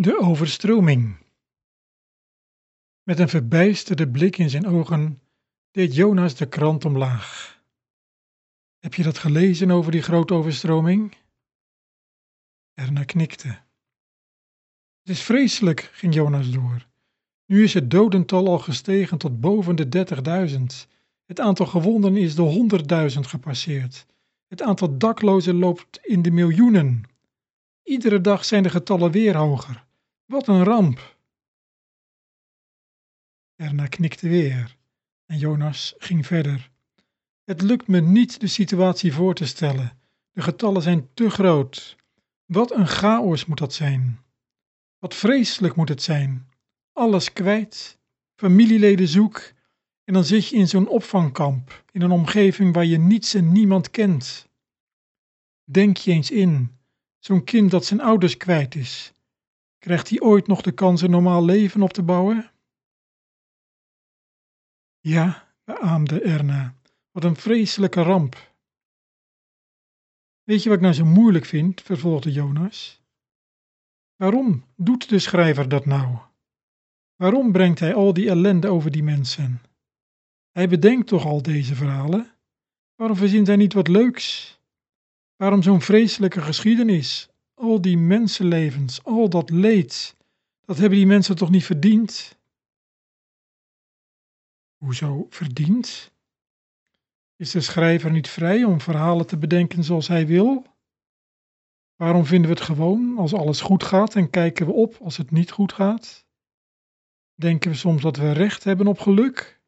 De overstroming. Met een verbijsterde blik in zijn ogen deed Jonas de krant omlaag. Heb je dat gelezen over die grote overstroming? Erna knikte. Het is vreselijk, ging Jonas door. Nu is het dodental al gestegen tot boven de 30.000. Het aantal gewonden is de 100.000 gepasseerd. Het aantal daklozen loopt in de miljoenen. Iedere dag zijn de getallen weer hoger. Wat een ramp! Erna knikte weer en Jonas ging verder. Het lukt me niet de situatie voor te stellen. De getallen zijn te groot. Wat een chaos moet dat zijn. Wat vreselijk moet het zijn. Alles kwijt, familieleden zoek en dan zit je in zo'n opvangkamp, in een omgeving waar je niets en niemand kent. Denk je eens in, zo'n kind dat zijn ouders kwijt is. Krijgt hij ooit nog de kans een normaal leven op te bouwen? Ja, beaamde Erna, wat een vreselijke ramp. Weet je wat ik nou zo moeilijk vind? vervolgde Jonas. Waarom doet de schrijver dat nou? Waarom brengt hij al die ellende over die mensen? Hij bedenkt toch al deze verhalen? Waarom verzint hij niet wat leuks? Waarom zo'n vreselijke geschiedenis? Al die mensenlevens, al dat leed, dat hebben die mensen toch niet verdiend? Hoezo verdiend? Is de schrijver niet vrij om verhalen te bedenken zoals hij wil? Waarom vinden we het gewoon als alles goed gaat en kijken we op als het niet goed gaat? Denken we soms dat we recht hebben op geluk?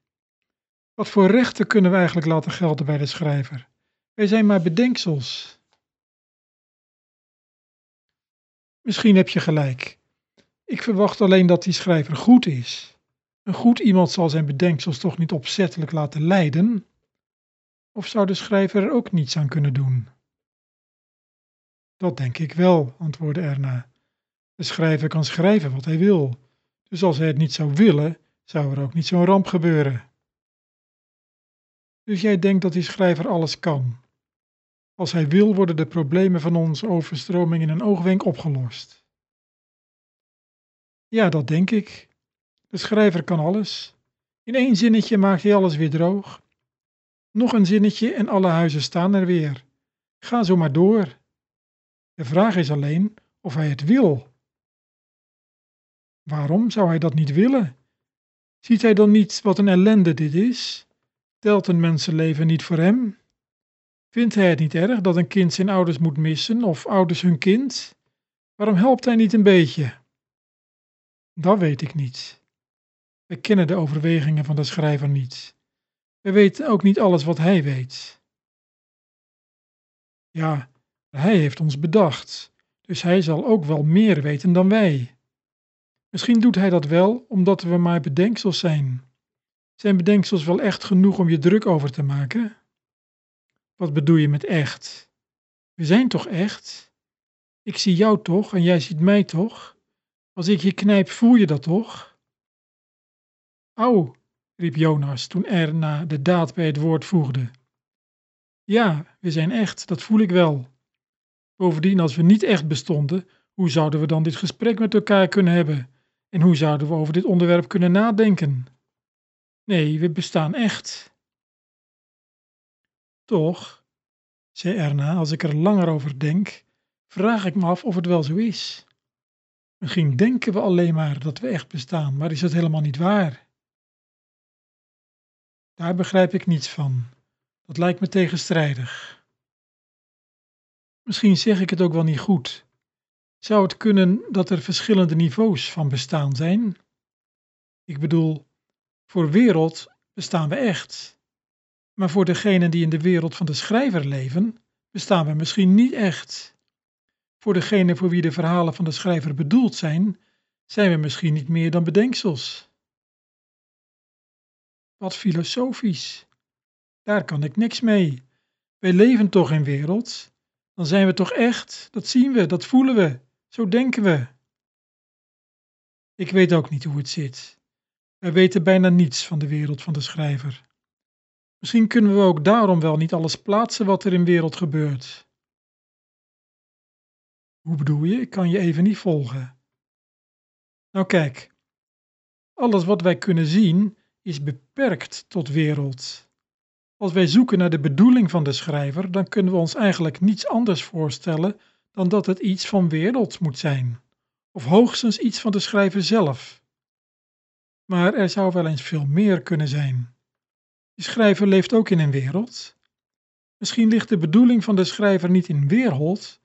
Wat voor rechten kunnen we eigenlijk laten gelden bij de schrijver? Wij zijn maar bedenksels. Misschien heb je gelijk. Ik verwacht alleen dat die schrijver goed is. Een goed iemand zal zijn bedenksels toch niet opzettelijk laten lijden? Of zou de schrijver er ook niets aan kunnen doen? Dat denk ik wel, antwoordde Erna. De schrijver kan schrijven wat hij wil, dus als hij het niet zou willen, zou er ook niet zo'n ramp gebeuren. Dus jij denkt dat die schrijver alles kan. Als hij wil, worden de problemen van onze overstroming in een oogwenk opgelost. Ja, dat denk ik. De schrijver kan alles. In één zinnetje maakt hij alles weer droog. Nog een zinnetje en alle huizen staan er weer. Ga zo maar door. De vraag is alleen of hij het wil. Waarom zou hij dat niet willen? Ziet hij dan niet wat een ellende dit is? Telt een mensenleven niet voor hem? Vindt hij het niet erg dat een kind zijn ouders moet missen of ouders hun kind? Waarom helpt hij niet een beetje? Dat weet ik niet. We kennen de overwegingen van de schrijver niet. We weten ook niet alles wat hij weet. Ja, hij heeft ons bedacht, dus hij zal ook wel meer weten dan wij. Misschien doet hij dat wel omdat we maar bedenksels zijn. Zijn bedenksels wel echt genoeg om je druk over te maken? Wat bedoel je met echt? We zijn toch echt? Ik zie jou toch en jij ziet mij toch? Als ik je knijp, voel je dat toch? Au, riep Jonas toen Erna de daad bij het woord voegde. Ja, we zijn echt, dat voel ik wel. Bovendien, als we niet echt bestonden, hoe zouden we dan dit gesprek met elkaar kunnen hebben? En hoe zouden we over dit onderwerp kunnen nadenken? Nee, we bestaan echt. Toch, zei Erna, als ik er langer over denk, vraag ik me af of het wel zo is. Misschien denken we alleen maar dat we echt bestaan, maar is dat helemaal niet waar? Daar begrijp ik niets van. Dat lijkt me tegenstrijdig. Misschien zeg ik het ook wel niet goed. Zou het kunnen dat er verschillende niveaus van bestaan zijn? Ik bedoel, voor wereld bestaan we echt. Maar voor degenen die in de wereld van de schrijver leven, bestaan we misschien niet echt. Voor degenen voor wie de verhalen van de schrijver bedoeld zijn, zijn we misschien niet meer dan bedenksels. Wat filosofisch. Daar kan ik niks mee. Wij leven toch in wereld. Dan zijn we toch echt, dat zien we, dat voelen we, zo denken we. Ik weet ook niet hoe het zit. Wij weten bijna niets van de wereld van de schrijver. Misschien kunnen we ook daarom wel niet alles plaatsen wat er in de wereld gebeurt. Hoe bedoel je? Ik kan je even niet volgen. Nou kijk, alles wat wij kunnen zien is beperkt tot wereld. Als wij zoeken naar de bedoeling van de schrijver, dan kunnen we ons eigenlijk niets anders voorstellen dan dat het iets van wereld moet zijn, of hoogstens iets van de schrijver zelf. Maar er zou wel eens veel meer kunnen zijn. De schrijver leeft ook in een wereld. Misschien ligt de bedoeling van de schrijver niet in wereld,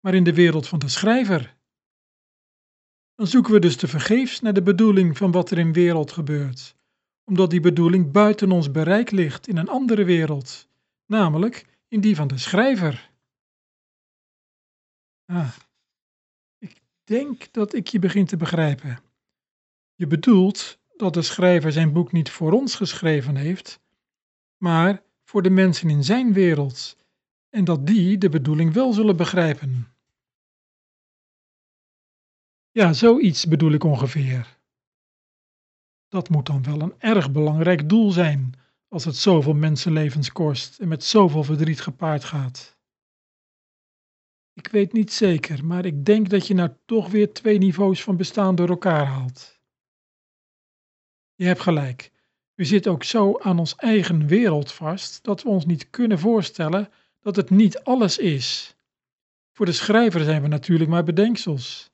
maar in de wereld van de schrijver. Dan zoeken we dus tevergeefs naar de bedoeling van wat er in wereld gebeurt, omdat die bedoeling buiten ons bereik ligt in een andere wereld, namelijk in die van de schrijver. Ah, ik denk dat ik je begin te begrijpen. Je bedoelt dat de schrijver zijn boek niet voor ons geschreven heeft, maar voor de mensen in zijn wereld, en dat die de bedoeling wel zullen begrijpen. Ja, zoiets bedoel ik ongeveer. Dat moet dan wel een erg belangrijk doel zijn, als het zoveel mensenlevens kost en met zoveel verdriet gepaard gaat. Ik weet niet zeker, maar ik denk dat je nou toch weer twee niveaus van bestaan door elkaar haalt. Je hebt gelijk. We zitten ook zo aan ons eigen wereld vast dat we ons niet kunnen voorstellen dat het niet alles is. Voor de schrijver zijn we natuurlijk maar bedenksels.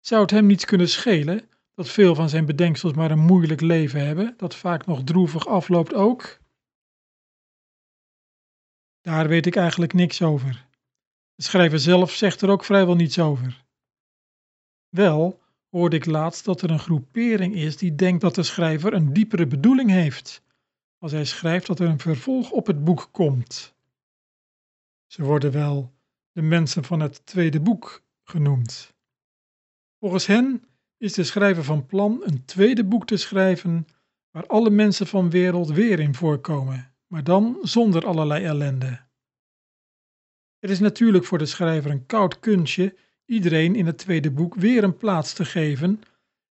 Zou het hem niets kunnen schelen dat veel van zijn bedenksels maar een moeilijk leven hebben, dat vaak nog droevig afloopt ook? Daar weet ik eigenlijk niks over. De schrijver zelf zegt er ook vrijwel niets over. Wel hoorde ik laatst dat er een groepering is die denkt dat de schrijver een diepere bedoeling heeft, als hij schrijft dat er een vervolg op het boek komt. Ze worden wel de mensen van het tweede boek genoemd. Volgens hen is de schrijver van plan een tweede boek te schrijven waar alle mensen van wereld weer in voorkomen, maar dan zonder allerlei ellende. Het is natuurlijk voor de schrijver een koud kunstje iedereen in het tweede boek weer een plaats te geven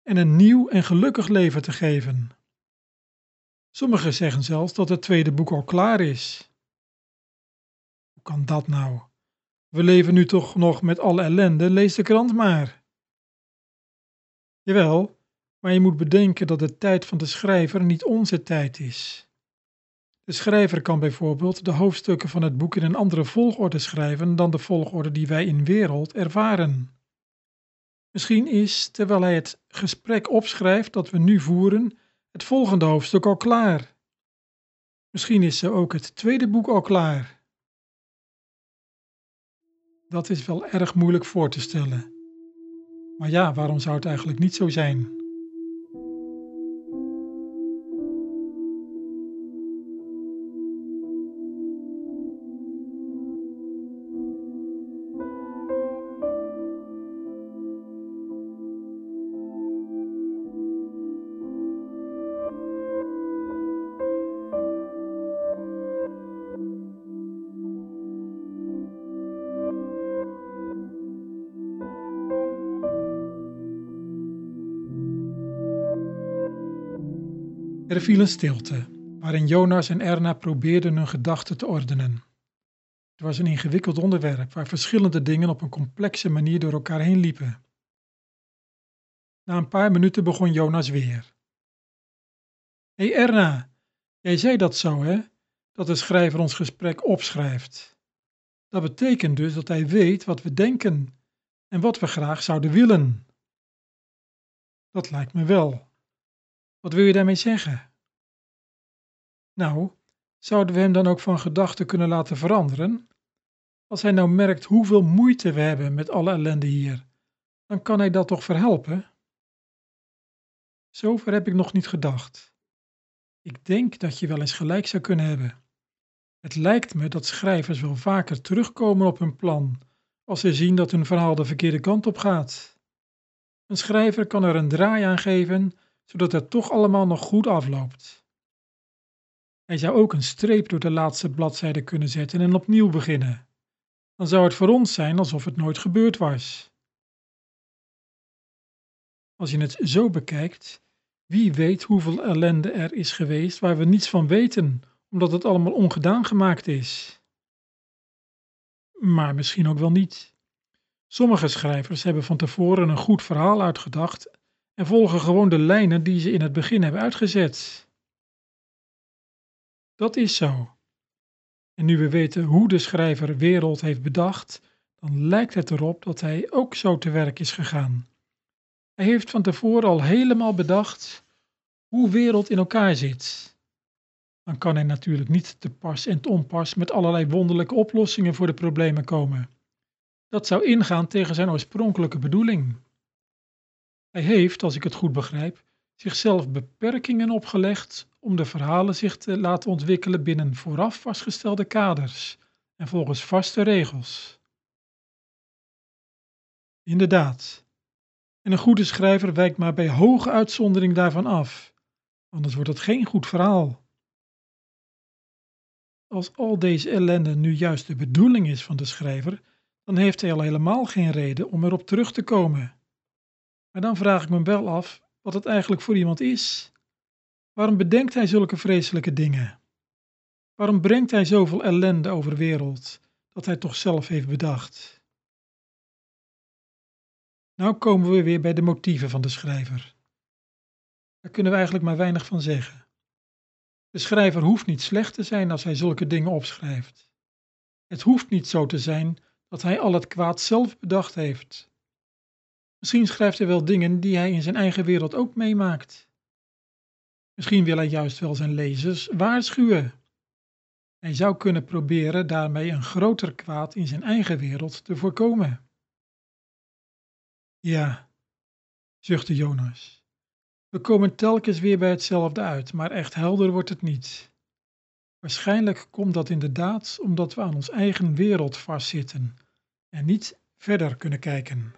en een nieuw en gelukkig leven te geven. Sommigen zeggen zelfs dat het tweede boek al klaar is. Hoe kan dat nou? We leven nu toch nog met alle ellende, lees de krant maar. Jawel, maar je moet bedenken dat de tijd van de schrijver niet onze tijd is. De schrijver kan bijvoorbeeld de hoofdstukken van het boek in een andere volgorde schrijven dan de volgorde die wij in wereld ervaren. Misschien is, terwijl hij het gesprek opschrijft dat we nu voeren, het volgende hoofdstuk al klaar. Misschien is ze ook het tweede boek al klaar. Dat is wel erg moeilijk voor te stellen. Maar ja, waarom zou het eigenlijk niet zo zijn? Er viel een stilte, waarin Jonas en Erna probeerden hun gedachten te ordenen. Het was een ingewikkeld onderwerp waar verschillende dingen op een complexe manier door elkaar heen liepen. Na een paar minuten begon Jonas weer. Hé hey Erna, jij zei dat zo, hè? Dat de schrijver ons gesprek opschrijft. Dat betekent dus dat hij weet wat we denken en wat we graag zouden willen. Dat lijkt me wel. Wat wil je daarmee zeggen? Nou, zouden we hem dan ook van gedachten kunnen laten veranderen? Als hij nou merkt hoeveel moeite we hebben met alle ellende hier, dan kan hij dat toch verhelpen? Zover heb ik nog niet gedacht. Ik denk dat je wel eens gelijk zou kunnen hebben. Het lijkt me dat schrijvers wel vaker terugkomen op hun plan als ze zien dat hun verhaal de verkeerde kant op gaat. Een schrijver kan er een draai aan geven zodat het toch allemaal nog goed afloopt. Hij zou ook een streep door de laatste bladzijde kunnen zetten en opnieuw beginnen. Dan zou het voor ons zijn alsof het nooit gebeurd was. Als je het zo bekijkt, wie weet hoeveel ellende er is geweest waar we niets van weten, omdat het allemaal ongedaan gemaakt is. Maar misschien ook wel niet. Sommige schrijvers hebben van tevoren een goed verhaal uitgedacht en volgen gewoon de lijnen die ze in het begin hebben uitgezet. Dat is zo. En nu we weten hoe de schrijver wereld heeft bedacht, dan lijkt het erop dat hij ook zo te werk is gegaan. Hij heeft van tevoren al helemaal bedacht hoe wereld in elkaar zit. Dan kan hij natuurlijk niet te pas en te onpas met allerlei wonderlijke oplossingen voor de problemen komen. Dat zou ingaan tegen zijn oorspronkelijke bedoeling. Hij heeft, als ik het goed begrijp, zichzelf beperkingen opgelegd om de verhalen zich te laten ontwikkelen binnen vooraf vastgestelde kaders en volgens vaste regels. Inderdaad. En een goede schrijver wijkt maar bij hoge uitzondering daarvan af, anders wordt het geen goed verhaal. Als al deze ellende nu juist de bedoeling is van de schrijver, dan heeft hij al helemaal geen reden om erop terug te komen. Maar dan vraag ik me wel af wat het eigenlijk voor iemand is. Waarom bedenkt hij zulke vreselijke dingen? Waarom brengt hij zoveel ellende over de wereld dat hij toch zelf heeft bedacht? Nou komen we weer bij de motieven van de schrijver. Daar kunnen we eigenlijk maar weinig van zeggen. De schrijver hoeft niet slecht te zijn als hij zulke dingen opschrijft. Het hoeft niet zo te zijn dat hij al het kwaad zelf bedacht heeft. Misschien schrijft hij wel dingen die hij in zijn eigen wereld ook meemaakt. Misschien wil hij juist wel zijn lezers waarschuwen. Hij zou kunnen proberen daarmee een groter kwaad in zijn eigen wereld te voorkomen. Ja, zuchtte Jonas. We komen telkens weer bij hetzelfde uit, maar echt helder wordt het niet. Waarschijnlijk komt dat inderdaad omdat we aan ons eigen wereld vastzitten en niet verder kunnen kijken.